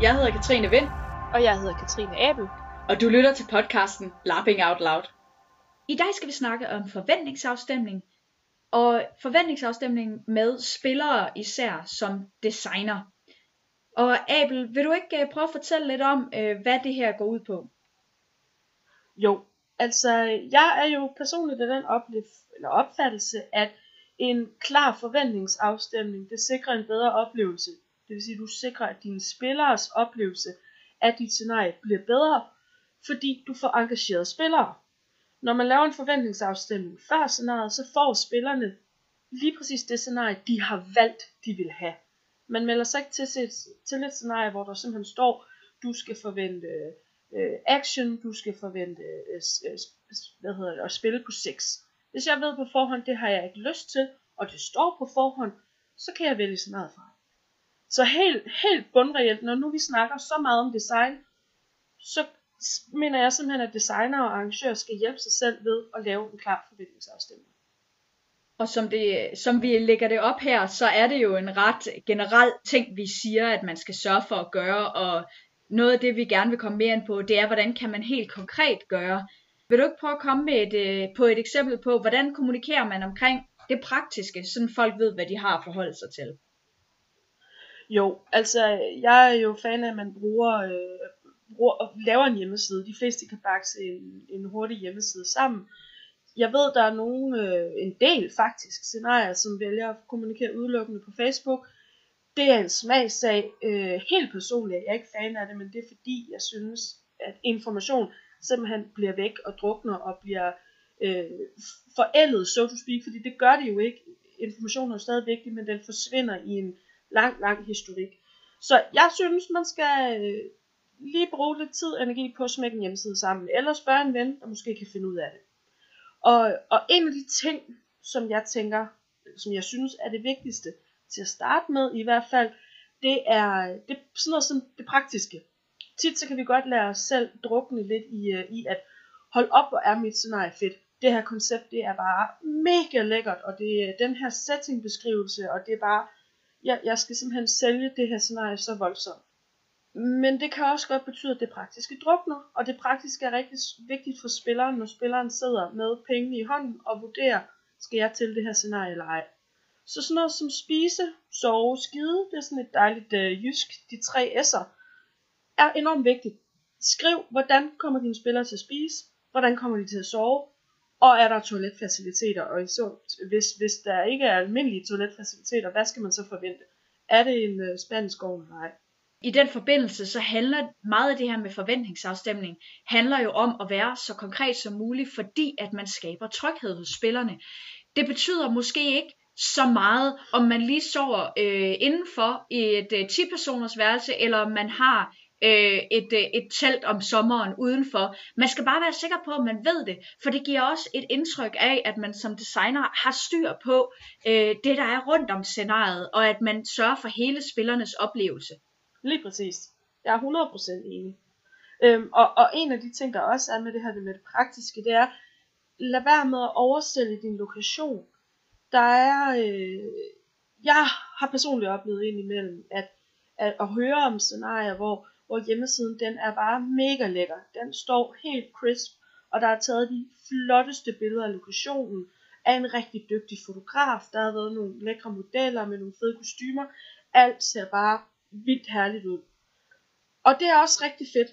Jeg hedder Katrine Vind, Og jeg hedder Katrine Abel. og du lytter til podcasten Lapping Out Loud. I dag skal vi snakke om forventningsafstemning, og forventningsafstemning med spillere især som designer. Og Abel, vil du ikke øh, prøve at fortælle lidt om, øh, hvad det her går ud på? Jo, altså jeg er jo personligt af den oplef- eller opfattelse, at en klar forventningsafstemning, det sikrer en bedre oplevelse. Det vil sige, at du sikrer, at dine spilleres oplevelse af dit scenarie bliver bedre, fordi du får engagerede spillere. Når man laver en forventningsafstemning før scenariet, så får spillerne lige præcis det scenarie, de har valgt, de vil have. Man melder sig ikke til, et, til et scenarie, hvor der simpelthen står, du skal forvente øh, action, du skal forvente øh, øh hvad hedder det, at spille på 6. Hvis jeg ved på forhånd, det har jeg ikke lyst til, og det står på forhånd, så kan jeg vælge scenariet fra. Så helt, helt bundreelt, når nu vi snakker så meget om design, så mener jeg simpelthen, at designer og arrangører skal hjælpe sig selv ved at lave en klar forventningsafstemning. Og som, det, som vi lægger det op her, så er det jo en ret generel ting, vi siger, at man skal sørge for at gøre, og noget af det, vi gerne vil komme mere ind på, det er, hvordan kan man helt konkret gøre. Vil du ikke prøve at komme med et, øh, på et eksempel på, hvordan kommunikerer man omkring det praktiske, så folk ved, hvad de har at forholde sig til? Jo, altså jeg er jo fan af, at man bruger, øh, bruger laver en hjemmeside. De fleste kan bakse en, en hurtig hjemmeside sammen. Jeg ved, der er nogen, øh, en del faktisk, scenarier, som vælger at kommunikere udelukkende på Facebook. Det er en smagssag. Øh, helt personligt jeg er jeg ikke fan af det, men det er fordi, jeg synes, at information simpelthen bliver væk og drukner og bliver øh, forældet, so to speak, fordi det gør det jo ikke. Information er jo stadig vigtig, men den forsvinder i en lang, lang historik. Så jeg synes, man skal øh, lige bruge lidt tid og energi på at smække en hjemmeside sammen, eller spørge en ven, der måske kan finde ud af det. Og, og en af de ting, som jeg tænker, som jeg synes er det vigtigste til at starte med i hvert fald, det er, det sådan noget som det praktiske. Tit så kan vi godt lade os selv drukne lidt i, uh, i at hold op, hvor er mit scenarie fedt. Det her koncept, det er bare mega lækkert, og det er den her settingbeskrivelse, og det er bare, jeg, jeg skal simpelthen sælge det her scenarie så voldsomt. Men det kan også godt betyde, at det praktiske drukner, og det praktiske er rigtig vigtigt for spilleren, når spilleren sidder med pengene i hånden og vurderer, skal jeg til det her scenarie eller ej. Så sådan noget som spise, sove, skide, det er sådan et dejligt øh, jysk, de tre S'er, er enormt vigtigt. Skriv, hvordan kommer dine spillere til at spise, hvordan kommer de til at sove, og er der toiletfaciliteter, og så, hvis, hvis der ikke er almindelige toiletfaciliteter, hvad skal man så forvente? Er det en øh, spansk ovn Nej. I den forbindelse, så handler meget af det her med forventningsafstemning, handler jo om at være så konkret som muligt, fordi at man skaber tryghed hos spillerne. Det betyder måske ikke så meget, om man lige sover øh, indenfor i et øh, 10-personers værelse, eller om man har øh, et, øh, et telt om sommeren udenfor. Man skal bare være sikker på, at man ved det, for det giver også et indtryk af, at man som designer har styr på øh, det, der er rundt om scenariet, og at man sørger for hele spillernes oplevelse. Lige præcis. Jeg er 100% enig. Øhm, og, og en af de ting, der også er med det her med det praktiske, det er, lad være med at overstille din lokation. Der er, øh, jeg har personligt oplevet indimellem, at, at, at høre om scenarier, hvor, hvor hjemmesiden, den er bare mega lækker. Den står helt crisp, og der er taget de flotteste billeder af lokationen, af en rigtig dygtig fotograf. Der har været nogle lækre modeller med nogle fede kostymer. Alt ser bare vildt herligt ud. Og det er også rigtig fedt.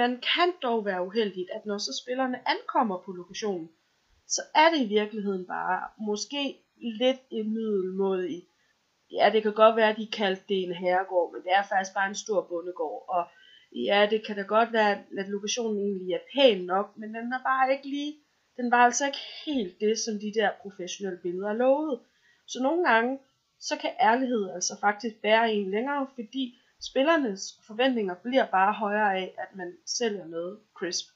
Man kan dog være uheldig, at når så spillerne ankommer på lokationen, så er det i virkeligheden bare måske lidt en middelmådig. Ja, det kan godt være, at de kaldte det en herregård, men det er faktisk bare en stor bondegård. Og ja, det kan da godt være, at lokationen egentlig er pæn nok, men den er bare ikke lige, den var altså ikke helt det, som de der professionelle billeder lovede. Så nogle gange, så kan ærlighed altså faktisk bære en længere, fordi spillernes forventninger bliver bare højere af, at man sælger noget crisp.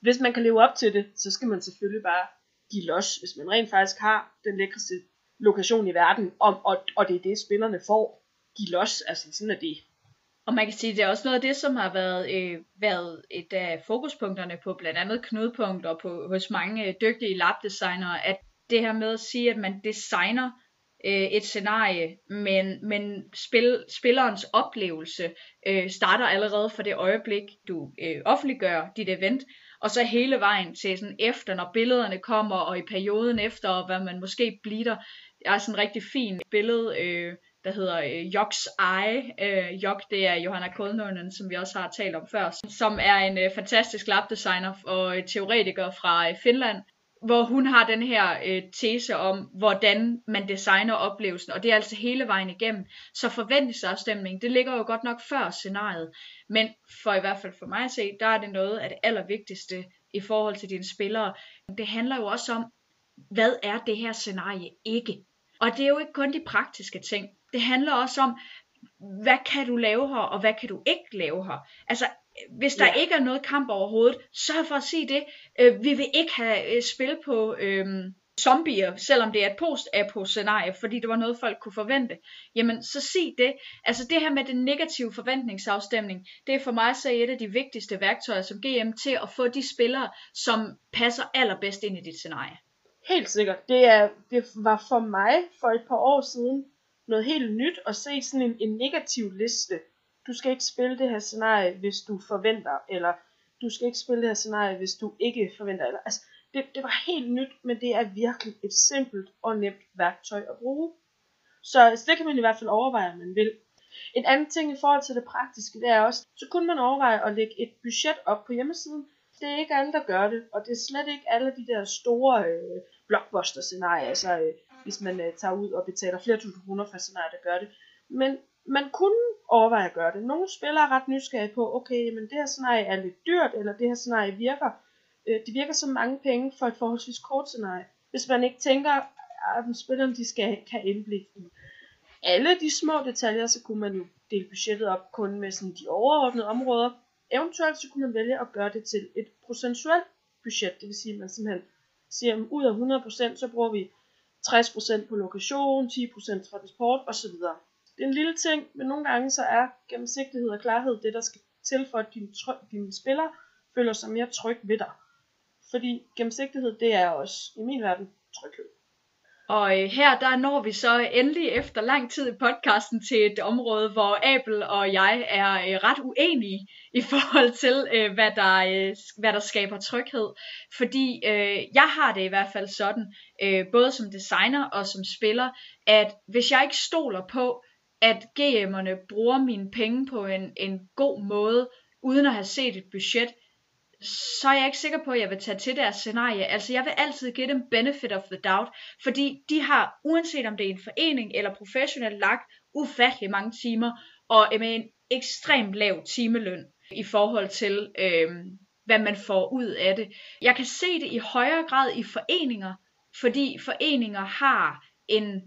Hvis man kan leve op til det, så skal man selvfølgelig bare give los, hvis man rent faktisk har den lækreste lokation i verden, og, og, og det er det, spillerne får. De los, altså sådan er det. Og man kan sige, at det er også noget af det, som har været, øh, været et af fokuspunkterne på blandt andet knudepunkt og på, hos mange øh, dygtige labdesignere, at det her med at sige, at man designer øh, et scenarie, men, men spil, spillerens oplevelse øh, starter allerede fra det øjeblik, du øh, offentliggør dit event, og så hele vejen til sådan efter, når billederne kommer, og i perioden efter, og hvad man måske bliver. Jeg har sådan en rigtig fin billede, øh, der hedder øh, Joks Eye. Øh, Jok, det er Johanna Kodnunen, som vi også har talt om før, som er en øh, fantastisk labdesigner og øh, teoretiker fra øh, Finland, hvor hun har den her øh, tese om, hvordan man designer oplevelsen, og det er altså hele vejen igennem. Så forventningsafstemning, det ligger jo godt nok før scenariet, men for i hvert fald for mig at se, der er det noget af det allervigtigste i forhold til dine spillere. Det handler jo også om, hvad er det her scenarie ikke? Og det er jo ikke kun de praktiske ting. Det handler også om, hvad kan du lave her, og hvad kan du ikke lave her? Altså, hvis der ja. ikke er noget kamp overhovedet, sørg for at sige det. Øh, vi vil ikke have øh, spil på øh, zombier, selvom det er et post-apo scenarie, fordi det var noget, folk kunne forvente. Jamen, så sig det. Altså det her med den negative forventningsafstemning, det er for mig så et af de vigtigste værktøjer som GM til at få de spillere, som passer allerbedst ind i dit scenarie. Helt sikkert. Det, er, det var for mig for et par år siden noget helt nyt at se sådan en, en negativ liste du skal ikke spille det her scenarie, hvis du forventer, eller du skal ikke spille det her scenarie, hvis du ikke forventer. Eller, altså, det, det var helt nyt, men det er virkelig et simpelt og nemt værktøj at bruge. Så, det kan man i hvert fald overveje, om man vil. En anden ting i forhold til det praktiske, det er også, så kunne man overveje at lægge et budget op på hjemmesiden. Det er ikke alle, der gør det, og det er slet ikke alle de der store øh, blockbuster-scenarie, altså øh, hvis man øh, tager ud og betaler flere tusind kroner for scenarier, der gør det. Men man kunne overveje at gøre det. Nogle spillere er ret nysgerrige på, okay, men det her scenarie er lidt dyrt, eller det her scenarie virker. Øh, det virker som mange penge for et forholdsvis kort scenarie. Hvis man ikke tænker, ah, at spillerne de skal have indblik i alle de små detaljer, så kunne man jo dele budgettet op kun med sådan de overordnede områder. Eventuelt så kunne man vælge at gøre det til et procentuelt budget, det vil sige, at man simpelthen siger, at ud af 100%, så bruger vi 60% på lokation, 10% transport osv. Det er en lille ting, men nogle gange så er gennemsigtighed og klarhed det, der skal til for, at dine, dine spillere føler sig mere tryg ved dig. Fordi gennemsigtighed, det er også i min verden tryghed. Og øh, her der når vi så endelig efter lang tid i podcasten til et område, hvor Abel og jeg er øh, ret uenige i forhold til, øh, hvad, der, øh, hvad der skaber tryghed. Fordi øh, jeg har det i hvert fald sådan, øh, både som designer og som spiller, at hvis jeg ikke stoler på, at GM'erne bruger mine penge på en, en god måde, uden at have set et budget, så er jeg ikke sikker på, at jeg vil tage til deres scenarie. Altså jeg vil altid give dem benefit of the doubt, fordi de har, uanset om det er en forening eller professionelt lagt, ufattelig mange timer, og med en ekstremt lav timeløn i forhold til, øh, hvad man får ud af det. Jeg kan se det i højere grad i foreninger, fordi foreninger har en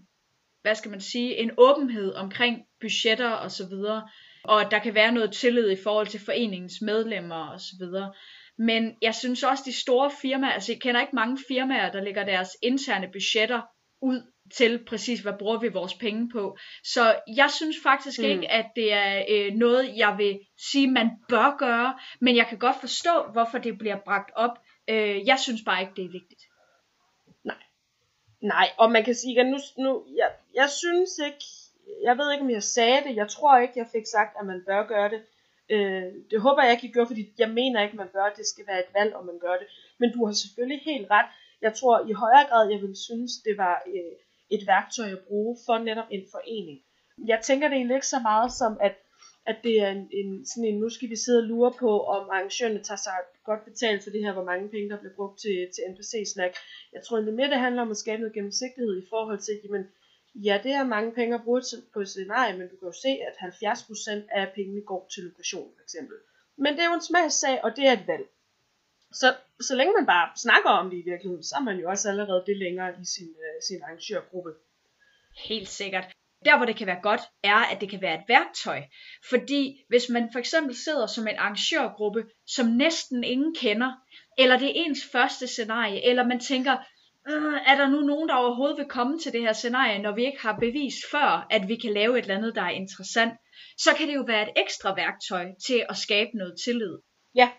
hvad skal man sige, en åbenhed omkring budgetter og så videre, og der kan være noget tillid i forhold til foreningens medlemmer og så videre. Men jeg synes også, de store firmaer, altså jeg kender ikke mange firmaer, der lægger deres interne budgetter ud til præcis, hvad bruger vi vores penge på. Så jeg synes faktisk mm. ikke, at det er øh, noget, jeg vil sige, man bør gøre, men jeg kan godt forstå, hvorfor det bliver bragt op. Øh, jeg synes bare ikke, det er vigtigt. Nej, og man kan sige, at nu, nu jeg, jeg synes ikke, jeg ved ikke om jeg sagde det, jeg tror ikke jeg fik sagt, at man bør gøre det. Øh, det håber jeg ikke, I gør, fordi jeg mener ikke, man bør, det skal være et valg, om man gør det. Men du har selvfølgelig helt ret. Jeg tror i højere grad, jeg vil synes, det var øh, et værktøj at bruge for netop en forening. Jeg tænker det egentlig ikke så meget som, at at det er en, en, sådan en, nu skal vi sidde og lure på, om arrangørerne tager sig godt betalt for det her, hvor mange penge der bliver brugt til, til NPC-snack. Jeg tror egentlig mere, det handler om at skabe noget gennemsigtighed i forhold til, jamen, ja, det er mange penge at bruge på et scenarie, men du kan jo se, at 70% af pengene går til lokation, for eksempel. Men det er jo en smagssag, og det er et valg. Så, så længe man bare snakker om det i virkeligheden, så er man jo også allerede det længere i sin, uh, sin arrangørgruppe. Helt sikkert. Der hvor det kan være godt, er at det kan være et værktøj. Fordi hvis man for eksempel sidder som en arrangørgruppe, som næsten ingen kender, eller det er ens første scenarie, eller man tænker, øh, er der nu nogen, der overhovedet vil komme til det her scenarie, når vi ikke har bevis før, at vi kan lave et eller andet, der er interessant, så kan det jo være et ekstra værktøj til at skabe noget tillid. Ja,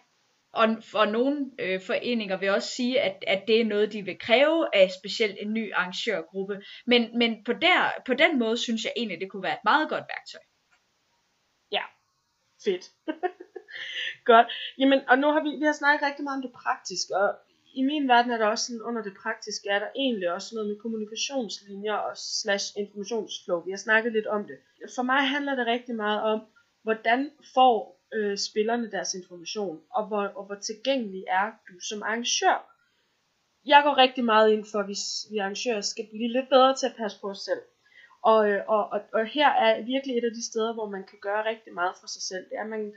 Og for nogle øh, foreninger vil også sige, at, at det er noget, de vil kræve af specielt en ny arrangørgruppe. Men, men på, der, på den måde synes jeg egentlig, det kunne være et meget godt værktøj. Ja, fedt. godt. Jamen, og nu har vi, vi har snakket rigtig meget om det praktiske, og i min verden er der også sådan, under det praktiske, er der egentlig også noget med kommunikationslinjer og slash informationsflow. Vi har snakket lidt om det. For mig handler det rigtig meget om, hvordan får øh, spillerne deres information, og hvor, og hvor tilgængelig er du som arrangør. Jeg går rigtig meget ind for, at vi, vi arrangører skal blive lidt bedre til at passe på os selv. Og, øh, og, og, og her er virkelig et af de steder, hvor man kan gøre rigtig meget for sig selv. Det er, at man,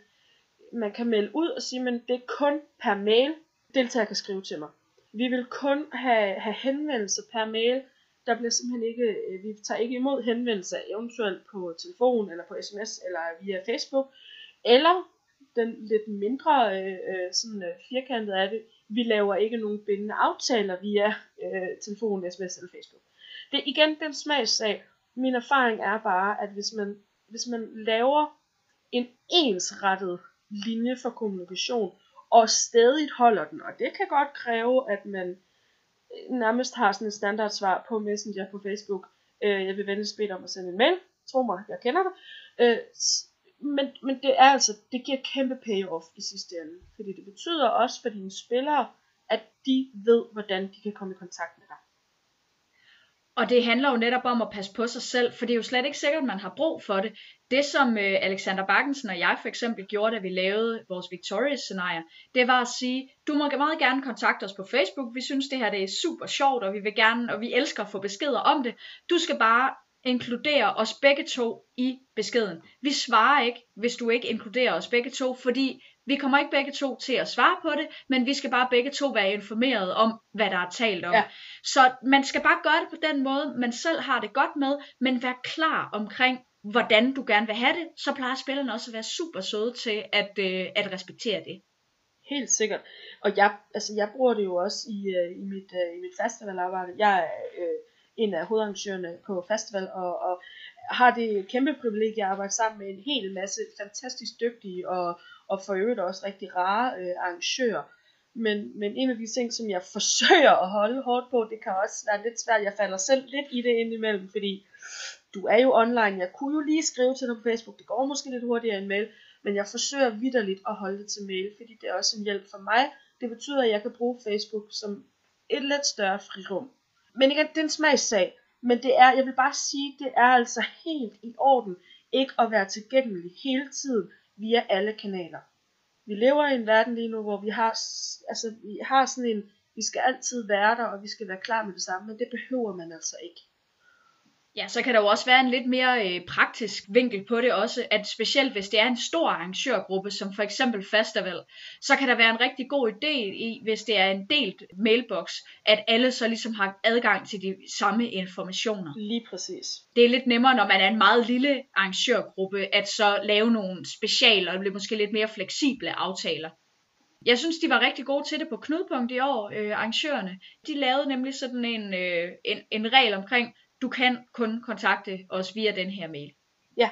man kan melde ud og sige, at det er kun per mail, deltager kan skrive til mig. Vi vil kun have, have henvendelser per mail. Der bliver simpelthen ikke, øh, vi tager ikke imod henvendelser, eventuelt på telefon, eller på sms, eller via Facebook. Eller den lidt mindre øh, øh, sådan, øh, firkantet af det, vi laver ikke nogen bindende aftaler via øh, telefon, sms eller Facebook. Det er igen den smagssag. Min erfaring er bare, at hvis man, hvis man laver en ensrettet linje for kommunikation, og stadig holder den. Og det kan godt kræve, at man øh, nærmest har sådan et standardsvar på Messenger på Facebook. Øh, jeg vil venligst bede om at sende en mail. Tro mig, jeg kender det. Øh, men, men det er altså, det giver kæmpe payoff i sidste ende. Fordi det betyder også for dine spillere, at de ved, hvordan de kan komme i kontakt med dig. Og det handler jo netop om at passe på sig selv, for det er jo slet ikke sikkert, at man har brug for det. Det som øh, Alexander Bakkensen og jeg for eksempel gjorde, da vi lavede vores Victorious scenarier, det var at sige, du må meget gerne kontakte os på Facebook, vi synes det her det er super sjovt, og vi vil gerne, og vi elsker at få beskeder om det. Du skal bare inkludere os begge to i beskeden. Vi svarer ikke, hvis du ikke inkluderer os begge to, fordi vi kommer ikke begge to til at svare på det, men vi skal bare begge to være informeret om, hvad der er talt om. Ja. Så man skal bare gøre det på den måde, man selv har det godt med, men vær klar omkring, hvordan du gerne vil have det, så plejer spillerne også at være super søde til at, øh, at respektere det. Helt sikkert. Og jeg, altså jeg bruger det jo også i, øh, i, mit, øh, i mit festivalarbejde. Jeg er øh, en af hovedarrangørerne på festival, og, og har det kæmpe privilegie at arbejde sammen med en hel masse fantastisk dygtige og, og for øvrigt også rigtig rare øh, arrangører. Men, men en af de ting, som jeg forsøger at holde hårdt på, det kan også være lidt svært. Jeg falder selv lidt i det indimellem, fordi du er jo online. Jeg kunne jo lige skrive til dig på Facebook. Det går måske lidt hurtigere end mail. Men jeg forsøger vidderligt at holde det til mail, fordi det er også en hjælp for mig. Det betyder, at jeg kan bruge Facebook som et lidt større frirum. Men igen, det er en smagssag. Men det er, jeg vil bare sige, det er altså helt i orden ikke at være tilgængelig hele tiden via alle kanaler. Vi lever i en verden lige nu, hvor vi har, altså, vi har sådan en, vi skal altid være der, og vi skal være klar med det samme, men det behøver man altså ikke. Ja, så kan der jo også være en lidt mere øh, praktisk vinkel på det også, at specielt hvis det er en stor arrangørgruppe, som for eksempel Festival, så kan der være en rigtig god idé i, hvis det er en delt mailbox, at alle så ligesom har adgang til de samme informationer. Lige præcis. Det er lidt nemmere, når man er en meget lille arrangørgruppe, at så lave nogle special og måske lidt mere fleksible aftaler. Jeg synes, de var rigtig gode til det på Knudepunkt i år, øh, arrangørerne. De lavede nemlig sådan en, øh, en, en regel omkring, du kan kun kontakte os via den her mail. Ja,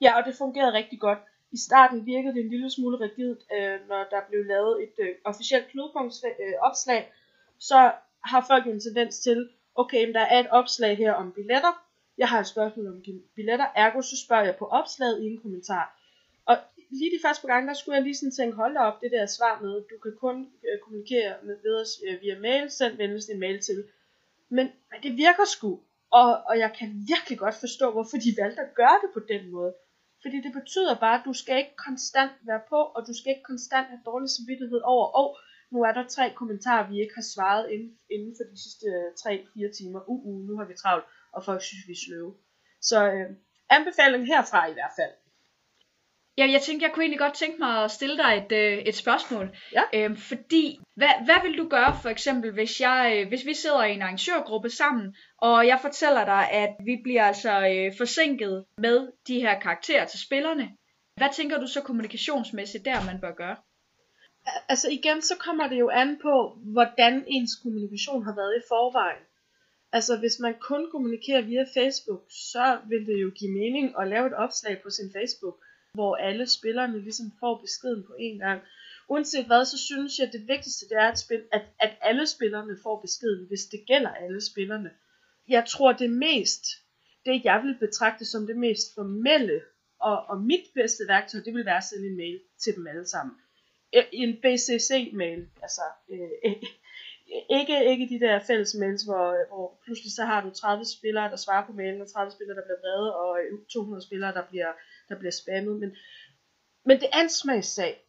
ja og det fungerede rigtig godt. I starten virkede det en lille smule rigidt, øh, når der blev lavet et øh, officielt knudepunktsopslag, øh, så har folk en tendens til, okay, men der er et opslag her om billetter, jeg har et spørgsmål om billetter, ergo så spørger jeg på opslaget i en kommentar. Og lige de første par gange, der skulle jeg lige sådan tænke, hold da op, det der svar med, du kan kun øh, kommunikere med, ved os øh, via mail, send venligst en mail til. Men, men det virker sgu. Og, og jeg kan virkelig godt forstå, hvorfor de valgte at gøre det på den måde. Fordi det betyder bare, at du skal ikke konstant være på, og du skal ikke konstant have dårlig samvittighed over, og oh, nu er der tre kommentarer, vi ikke har svaret inden, inden for de sidste øh, 3-4 timer. Uh, uh, nu har vi travlt, og folk synes, vi er sløve. Så øh, anbefaling herfra i hvert fald. Ja, jeg tænkte, jeg kunne egentlig godt tænke mig at stille dig et, øh, et spørgsmål. Ja. Øhm, fordi, hvad, hvad vil du gøre for eksempel, hvis, jeg, øh, hvis vi sidder i en arrangørgruppe sammen, og jeg fortæller dig, at vi bliver altså øh, forsinket med de her karakterer til spillerne? Hvad tænker du så kommunikationsmæssigt der, man bør gøre? Altså igen, så kommer det jo an på, hvordan ens kommunikation har været i forvejen. Altså hvis man kun kommunikerer via Facebook, så vil det jo give mening at lave et opslag på sin Facebook hvor alle spillerne ligesom får beskeden på en gang. uanset hvad, så synes jeg, at det vigtigste det er, at, spil, at, at alle spillerne får beskeden, hvis det gælder alle spillerne. Jeg tror, det mest, det jeg vil betragte som det mest formelle, og, og mit bedste værktøj, det vil være at sende en mail til dem alle sammen. E, en BCC-mail, altså øh, ikke, ikke de der fælles mails, hvor, hvor pludselig så har du 30 spillere, der svarer på mailen, og 30 spillere, der bliver vrede, og 200 spillere, der bliver, der bliver spammet. Men, men det er en smagssag.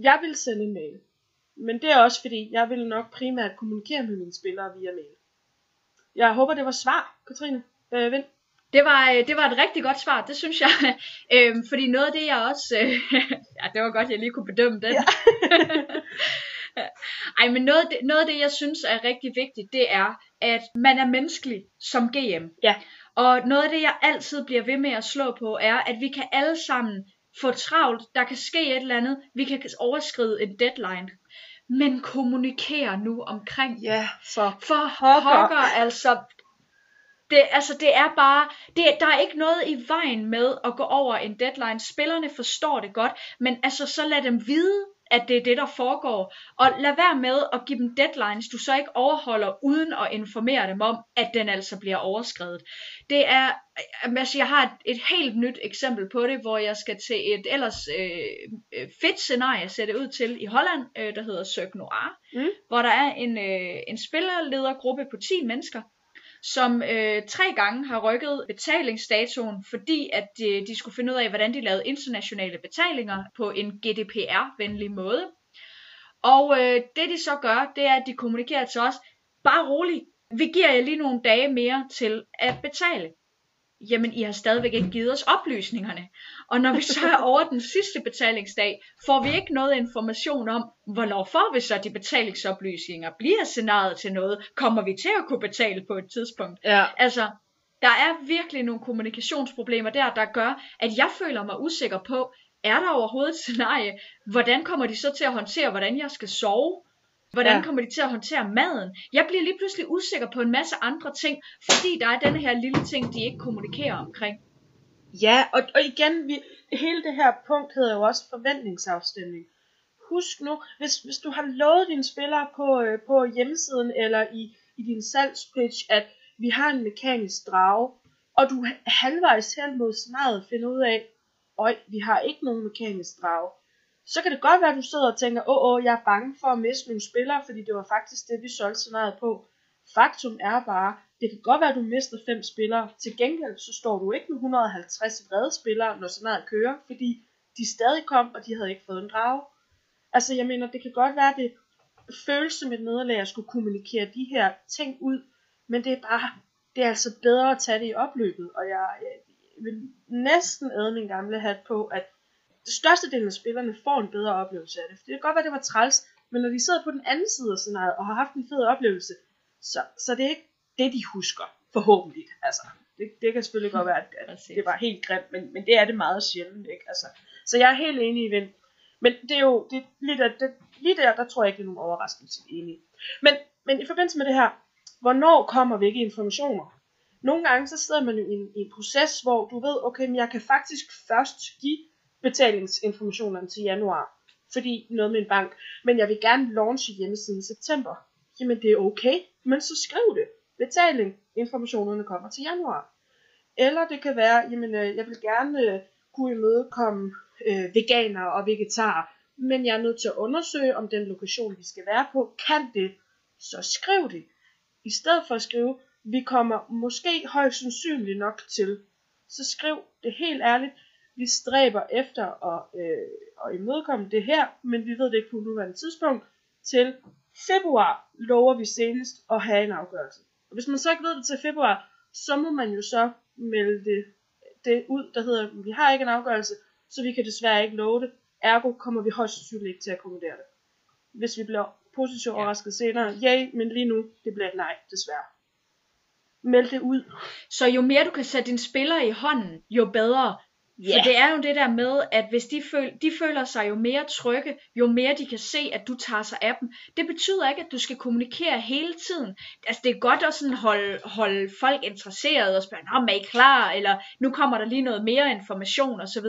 Jeg vil sende en mail. Men det er også fordi, jeg vil nok primært kommunikere med mine spillere via mail. Jeg håber, det var svar, Katrine. Øh, Vind. Det var, øh, det var et rigtig godt svar, det synes jeg. øhm, fordi noget af det, jeg også... Øh, ja, det var godt, jeg lige kunne bedømme den. Ja. Ej, men noget, noget af det, jeg synes er rigtig vigtigt, det er, at man er menneskelig som GM. Ja. Og noget af det, jeg altid bliver ved med at slå på, er, at vi kan alle sammen få travlt, der kan ske et eller andet, vi kan overskride en deadline. Men kommunikere nu omkring Ja, for, for pokker, altså. Det, altså, det er bare, det, der er ikke noget i vejen med at gå over en deadline. Spillerne forstår det godt, men altså, så lad dem vide, at det er det, der foregår. Og lad være med at give dem deadlines, du så ikke overholder, uden at informere dem om, at den altså bliver overskrevet. Det er, altså jeg har et, et helt nyt eksempel på det, hvor jeg skal til et ellers øh, fedt scenarie sætte ud til i Holland, øh, der hedder Cirque Noir, mm. hvor der er en, øh, en spillerledergruppe på 10 mennesker, som øh, tre gange har rykket betalingsdatoen, fordi at de, de skulle finde ud af, hvordan de lavede internationale betalinger på en GDPR-venlig måde. Og øh, det de så gør, det er, at de kommunikerer til os, bare rolig, vi giver jer lige nogle dage mere til at betale jamen I har stadigvæk ikke givet os oplysningerne. Og når vi så er over den sidste betalingsdag, får vi ikke noget information om, hvornår får vi så de betalingsoplysninger? Bliver scenariet til noget? Kommer vi til at kunne betale på et tidspunkt? Ja. Altså, der er virkelig nogle kommunikationsproblemer der, der gør, at jeg føler mig usikker på, er der overhovedet et scenarie? Hvordan kommer de så til at håndtere, hvordan jeg skal sove? Hvordan ja. kommer de til at håndtere maden? Jeg bliver lige pludselig usikker på en masse andre ting, fordi der er denne her lille ting, de ikke kommunikerer omkring. Ja, og, og igen, vi, hele det her punkt hedder jo også forventningsafstemning. Husk nu, hvis, hvis du har lovet dine spillere på, øh, på hjemmesiden eller i, i din salgspitch, at vi har en mekanisk drage, og du halvvejs hen mod scenariet finder ud af, at vi har ikke nogen mekanisk drage, så kan det godt være, at du sidder og tænker, åh, åh, jeg er bange for at miste nogle spillere, fordi det var faktisk det, vi solgte scenariet på. Faktum er bare, det kan godt være, at du mister fem spillere. Til gengæld, så står du ikke med 150 vrede spillere, når scenariet kører, fordi de stadig kom, og de havde ikke fået en drage. Altså, jeg mener, det kan godt være, at det føles som et nederlag at skulle kommunikere de her ting ud, men det er bare, det er altså bedre at tage det i opløbet, og jeg, jeg vil næsten æde min gamle hat på, at største del af spillerne får en bedre oplevelse af det. For det kan godt være, det var træls, men når de sidder på den anden side af scenariet og har haft en fed oplevelse, så, så det er ikke det, de husker, forhåbentlig. Altså, det, det kan selvfølgelig godt være, at, at det var helt grimt, men, men det er det meget sjældent. Ikke? Altså, så jeg er helt enig i Vind. Men det er jo, det, lige, der, det, lige der, der tror jeg ikke, det er nogen overraskelse enig. Men, men i forbindelse med det her, hvornår kommer hvilke informationer? Nogle gange så sidder man jo i en, i en proces, hvor du ved, okay, men jeg kan faktisk først give betalingsinformationerne til januar, fordi noget med en bank, men jeg vil gerne launche hjemmesiden i september. Jamen det er okay, men så skriv det. Betaling, informationerne kommer til januar. Eller det kan være, jamen øh, jeg vil gerne øh, kunne imødekomme øh, veganer og vegetarer, men jeg er nødt til at undersøge, om den lokation, vi skal være på, kan det, så skriv det. I stedet for at skrive, vi kommer måske højst sandsynligt nok til, så skriv det helt ærligt, vi stræber efter at, øh, at imødekomme det her, men vi ved det ikke på nuværende tidspunkt. Til februar lover vi senest at have en afgørelse. Og hvis man så ikke ved det til februar, så må man jo så melde det, det ud, der hedder, vi har ikke en afgørelse, så vi kan desværre ikke love det. Ergo kommer vi højst sandsynligt ikke til at kommentere det. Hvis vi bliver positivt overrasket senere, ja, men lige nu, det bliver et nej, desværre. Meld det ud. Så jo mere du kan sætte dine spillere i hånden, jo bedre Yeah. For det er jo det der med, at hvis de, føl, de føler sig jo mere trygge, jo mere de kan se, at du tager sig af dem. Det betyder ikke, at du skal kommunikere hele tiden. Altså det er godt at sådan holde, holde folk interesseret og spørge, om er I klar? Eller nu kommer der lige noget mere information osv.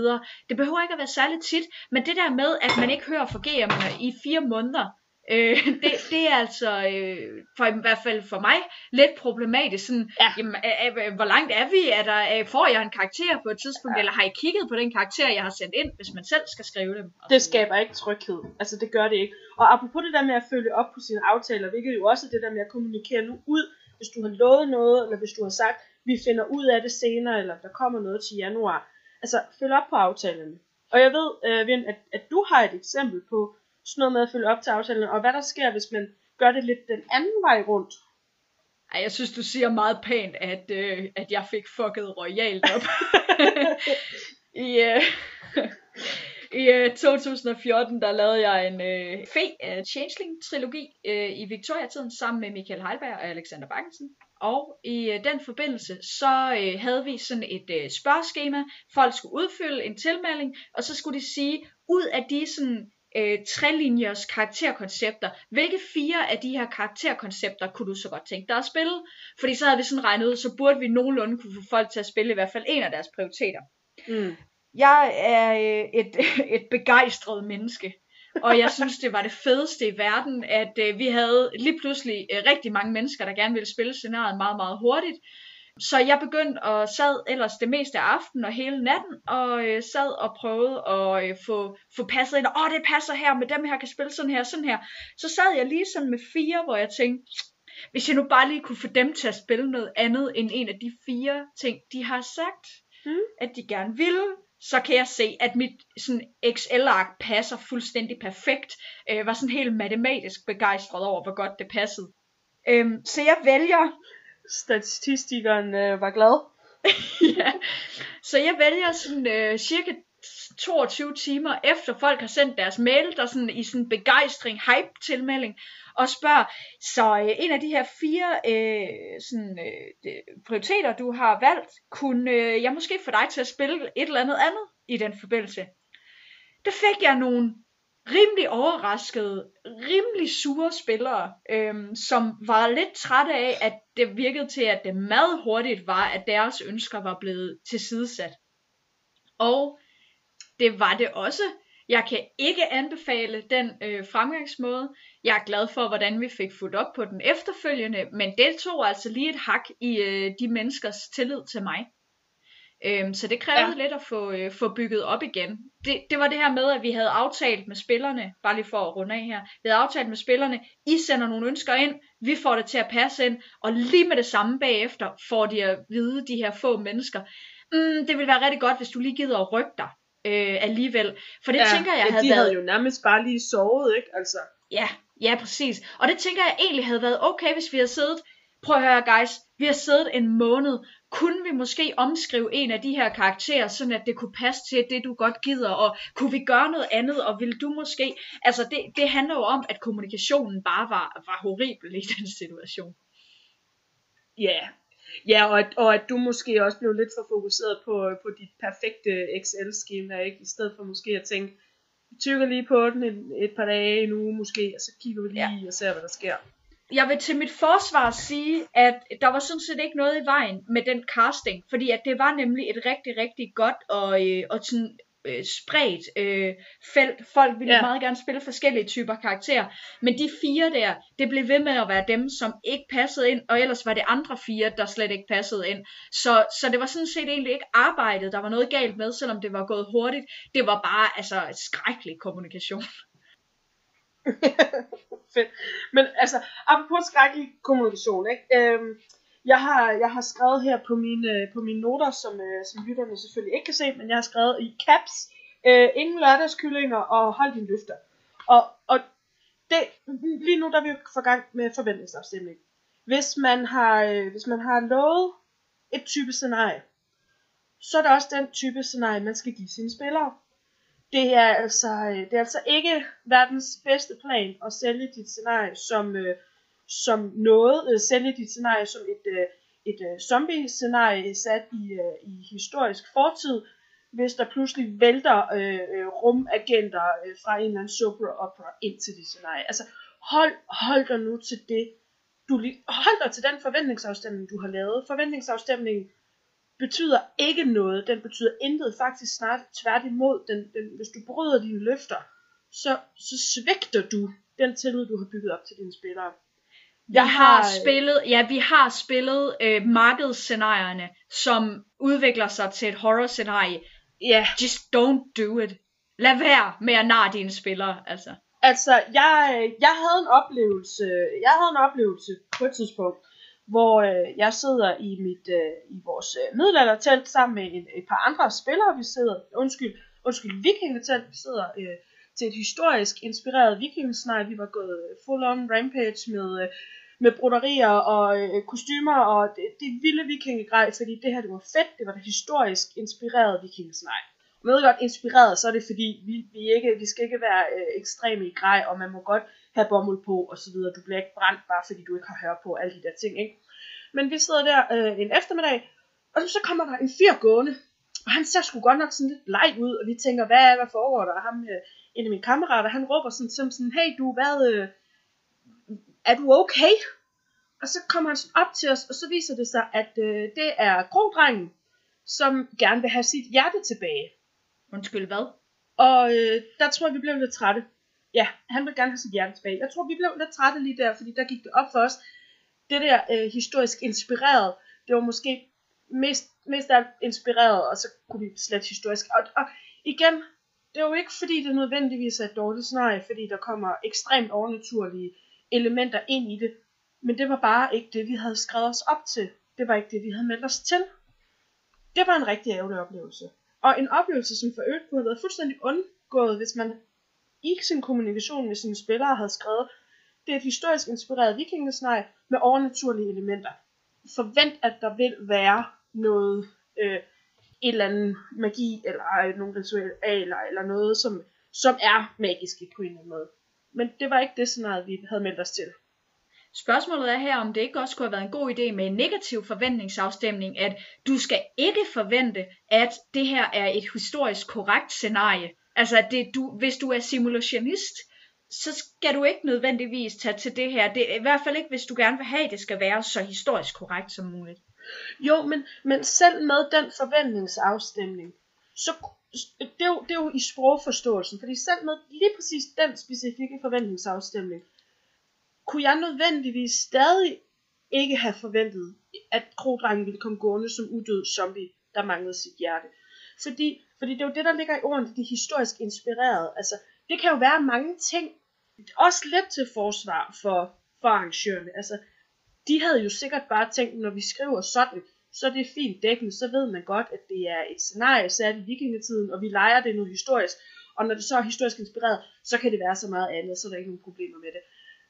Det behøver ikke at være særligt tit, men det der med, at man ikke hører fra GM'erne i fire måneder, Øh, det, det er altså, øh, for i hvert fald for mig, lidt problematisk. Sådan, ja. jamen, er, er, hvor langt er vi? Er der, er, får jeg en karakter på et tidspunkt, ja. eller har I kigget på den karakter, jeg har sendt ind, hvis man selv skal skrive dem? Det skaber ikke tryghed. Altså, det gør det ikke. Og apropos det der med at følge op på sine aftaler, hvilket jo også er det der med at kommunikere nu ud, hvis du har lovet noget, eller hvis du har sagt, vi finder ud af det senere, eller der kommer noget til januar. Altså, følg op på aftalerne. Og jeg ved, øh, Vind, at, at du har et eksempel på, sådan noget med at følge op til aftalen, og hvad der sker, hvis man gør det lidt den anden vej rundt. Ej, jeg synes, du siger meget pænt, at, øh, at jeg fik fucket royalt op. I, øh, i øh, 2014, der lavede jeg en øh, fe uh, Changeling-trilogi øh, i Victoria-tiden, sammen med Michael Heilberg og Alexander Bakkensen. Og i øh, den forbindelse, så øh, havde vi sådan et øh, spørgeskema. Folk skulle udfylde en tilmelding, og så skulle de sige, ud af de sådan øh, trelinjers karakterkoncepter. Hvilke fire af de her karakterkoncepter kunne du så godt tænke dig at spille? Fordi så havde vi sådan regnet ud, så burde vi nogenlunde kunne få folk til at spille i hvert fald en af deres prioriteter. Mm. Jeg er øh, et, et begejstret menneske. og jeg synes, det var det fedeste i verden, at øh, vi havde lige pludselig øh, rigtig mange mennesker, der gerne ville spille scenariet meget, meget hurtigt. Så jeg begyndte at sad ellers det meste af aftenen og hele natten, og øh, sad og prøvede at øh, få, få passet ind, og åh, det passer her, med dem her kan spille sådan her, sådan her. Så sad jeg lige sådan med fire, hvor jeg tænkte, hvis jeg nu bare lige kunne få dem til at spille noget andet end en af de fire ting, de har sagt, mm. at de gerne ville, så kan jeg se, at mit sådan XL-ark passer fuldstændig perfekt. Øh, var sådan helt matematisk begejstret over, hvor godt det passede. Øhm, så jeg vælger statistikeren øh, var glad. ja, så jeg vælger sådan øh, cirka 22 timer efter folk har sendt deres mail, der sådan i sådan begejstring, hype tilmelding, og spørger, så øh, en af de her fire øh, sådan, øh, prioriteter, du har valgt, kunne øh, jeg måske få dig til at spille et eller andet andet i den forbindelse. Der fik jeg nogle rimelig overraskede, rimelig sure spillere, øhm, som var lidt trætte af, at det virkede til, at det meget hurtigt var, at deres ønsker var blevet tilsidesat. Og det var det også. Jeg kan ikke anbefale den øh, fremgangsmåde. Jeg er glad for, hvordan vi fik fuldt op på den efterfølgende, men det tog altså lige et hak i øh, de menneskers tillid til mig. Øhm, så det krævede ja. lidt at få, øh, få bygget op igen. Det, det var det her med, at vi havde aftalt med spillerne, bare lige for at runde af her, vi havde aftalt med spillerne, I sender nogle ønsker ind, vi får det til at passe ind, og lige med det samme bagefter får de at vide, de her få mennesker, mm, det vil være rigtig godt, hvis du lige gider at rykke dig øh, alligevel. For det ja, tænker jeg ja, havde de været... havde jo nærmest bare lige sovet, ikke? Altså. Ja, ja, præcis. Og det tænker jeg egentlig havde været okay, hvis vi havde siddet prøv at høre guys, vi har siddet en måned, kunne vi måske omskrive en af de her karakterer, sådan at det kunne passe til det, du godt gider, og kunne vi gøre noget andet, og vil du måske, altså det, det handler jo om, at kommunikationen bare var, var horribel i den situation. Ja, yeah. ja og, at, og at du måske også blev lidt for fokuseret på, på dit perfekte Excel-skema, ikke? i stedet for måske at tænke, vi tykker lige på den et, et par dage, en uge måske, og så kigger vi lige ja. og ser, hvad der sker jeg vil til mit forsvar sige, at der var sådan set ikke noget i vejen med den casting, fordi at det var nemlig et rigtig, rigtig godt og, øh, og sådan øh, spredt øh, felt. Folk ville ja. meget gerne spille forskellige typer karakterer, men de fire der, det blev ved med at være dem, som ikke passede ind, og ellers var det andre fire, der slet ikke passede ind. Så, så det var sådan set egentlig ikke arbejdet, der var noget galt med, selvom det var gået hurtigt. Det var bare altså skrækkelig kommunikation. Fedt. Men altså, apropos skrækkelig kommunikation, ikke? Øhm, jeg har, jeg har skrevet her på mine, på mine noter, som, øh, som lytterne selvfølgelig ikke kan se, men jeg har skrevet i caps, øh, ingen lørdagskyllinger og hold din løfter. Og, og det, lige nu der er vi for gang med forventningsafstemning. Hvis man har, øh, hvis man har lovet et type scenarie, så er det også den type scenarie, man skal give sine spillere det er altså, øh, det er altså ikke verdens bedste plan at sælge dit scenarie som, øh, som noget, øh, sælge dit scenarie som et, øh, et øh, zombie-scenarie sat i, øh, i historisk fortid. hvis der pludselig vælter øh, øh rumagenter øh, fra en eller anden super opera ind til dit scenarie. Altså, hold, hold dig nu til det. Du, hold dig til den forventningsafstemning, du har lavet. Forventningsafstemningen betyder ikke noget. Den betyder intet. Faktisk snart tværtimod. Den, den, hvis du bryder dine løfter, så, så svigter du den tillid, du har bygget op til dine spillere. Vi jeg har, har spillet, ja, vi har spillet øh, markedsscenarierne, som udvikler sig til et horror-scenarie. Ja. Yeah. Just don't do it. Lad være med at narre dine spillere, altså. Altså, jeg, jeg havde en oplevelse, jeg havde en oplevelse på et tidspunkt, hvor øh, jeg sidder i mit øh, i vores øh, middelaldertelt sammen med et, et par andre spillere. Vi sidder, undskyld, undskyld, vikingetelt. Vi sidder øh, til et historisk inspireret vikingesnej. Vi var gået full on rampage med øh, med broderier og øh, kostymer og det, det vilde vikingegrej, fordi det her det var fedt, det var det historisk inspireret vikingesnej. Og med godt inspireret, så er det fordi, vi, vi, ikke, vi skal ikke være øh, ekstreme i grej, og man må godt have bomuld på og så videre. Du bliver ikke brændt, bare fordi du ikke har hørt på alle de der ting, ikke? Men vi sidder der øh, en eftermiddag, og så kommer der en fyr gående, og han ser sgu godt nok sådan lidt leg ud, og vi tænker, hvad, hvad foregår der? Og ham, øh, en af mine kammerater, han råber sådan, som sådan, hey du, hvad, øh, er du okay? Og så kommer han op til os, og så viser det sig, at øh, det er krodrengen, som gerne vil have sit hjerte tilbage. Undskyld, hvad? Og øh, der tror jeg, vi blev lidt trætte. Ja, han vil gerne have sit hjerte tilbage. Jeg tror, vi blev lidt trætte lige der, fordi der gik det op for os. Det der øh, historisk inspireret, det var måske mest, mest alt inspireret, og så kunne vi slet historisk. Og, og igen, det er jo ikke fordi, det nødvendigvis er et dårligt scenarie, fordi der kommer ekstremt overnaturlige elementer ind i det. Men det var bare ikke det, vi havde skrevet os op til. Det var ikke det, vi havde meldt os til. Det var en rigtig ærgerlig oplevelse. Og en oplevelse, som for øvrigt kunne have været fuldstændig undgået, hvis man i sin kommunikation med sine spillere havde skrevet, det er et historisk inspireret vikingesnej med overnaturlige elementer. Forvent, at der vil være noget, øh, et eller andet magi, eller øh, nogle ritualer, eller noget, som, som er magisk på en eller anden måde. Men det var ikke det scenarie, vi havde meldt os til. Spørgsmålet er her, om det ikke også kunne have været en god idé med en negativ forventningsafstemning, at du skal ikke forvente, at det her er et historisk korrekt scenarie. Altså, at det, du, hvis du er simulationist, så skal du ikke nødvendigvis tage til det her. Det, er I hvert fald ikke, hvis du gerne vil have, at det skal være så historisk korrekt som muligt. Jo, men, men selv med den forventningsafstemning, så det er, jo, det er jo i sprogforståelsen, fordi selv med lige præcis den specifikke forventningsafstemning, kunne jeg nødvendigvis stadig ikke have forventet, at krodrengen ville komme gående som udød zombie, der manglede sit hjerte. Fordi, fordi det er jo det, der ligger i ordene, de historisk inspireret. Altså, det kan jo være mange ting, også lidt til forsvar for, for arrangørerne. Altså, de havde jo sikkert bare tænkt, når vi skriver sådan, så er det fint dækkende, så ved man godt, at det er et scenarie sat i vikingetiden, og vi leger det nu historisk, og når det så er historisk inspireret, så kan det være så meget andet, så er der ikke nogen problemer med det.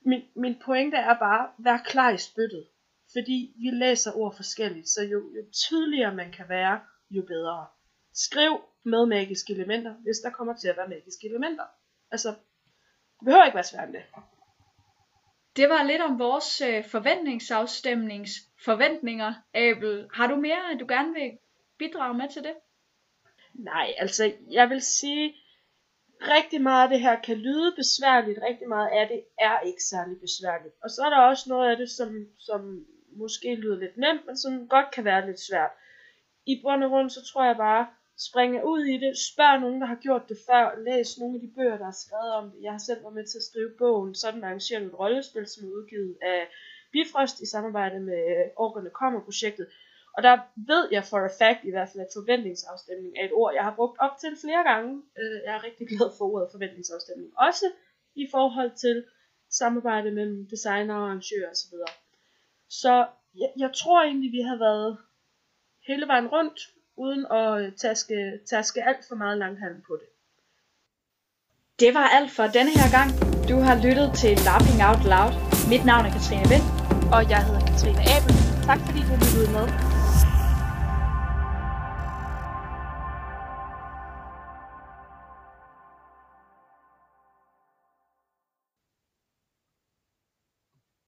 Min, min pointe er bare, vær klar i spyttet, fordi vi læser ord forskelligt, så jo, jo tydeligere man kan være, jo bedre. Skriv med magiske elementer, hvis der kommer til at være magiske elementer. Altså, det behøver ikke være svært end det. Det var lidt om vores øh, forventningsafstemningsforventninger. Abel, har du mere, du gerne vil bidrage med til det? Nej, altså jeg vil sige, rigtig meget af det her kan lyde besværligt, rigtig meget af det er ikke særlig besværligt. Og så er der også noget af det, som, som måske lyder lidt nemt, men som godt kan være lidt svært. I bund og grund, så tror jeg bare, springe ud i det, spørg nogen, der har gjort det før, læs nogle af de bøger, der er skrevet om det. Jeg har selv været med til at skrive bogen, sådan arrangerer et rollespil, som er udgivet af Bifrost i samarbejde med øh, Orkerne Kommer projektet. Og der ved jeg for a fact i hvert fald, at forventningsafstemning er et ord, jeg har brugt op til flere gange. Øh, jeg er rigtig glad for ordet forventningsafstemning. Også i forhold til samarbejde mellem designer og arrangører osv. Så jeg, jeg tror egentlig, vi har været hele vejen rundt, uden at taske, taske alt for meget langhalm på det. Det var alt for denne her gang. Du har lyttet til Laughing Out Loud. Mit navn er Katrine Vind. Og jeg hedder Katrine Abel. Tak fordi du lyttede med.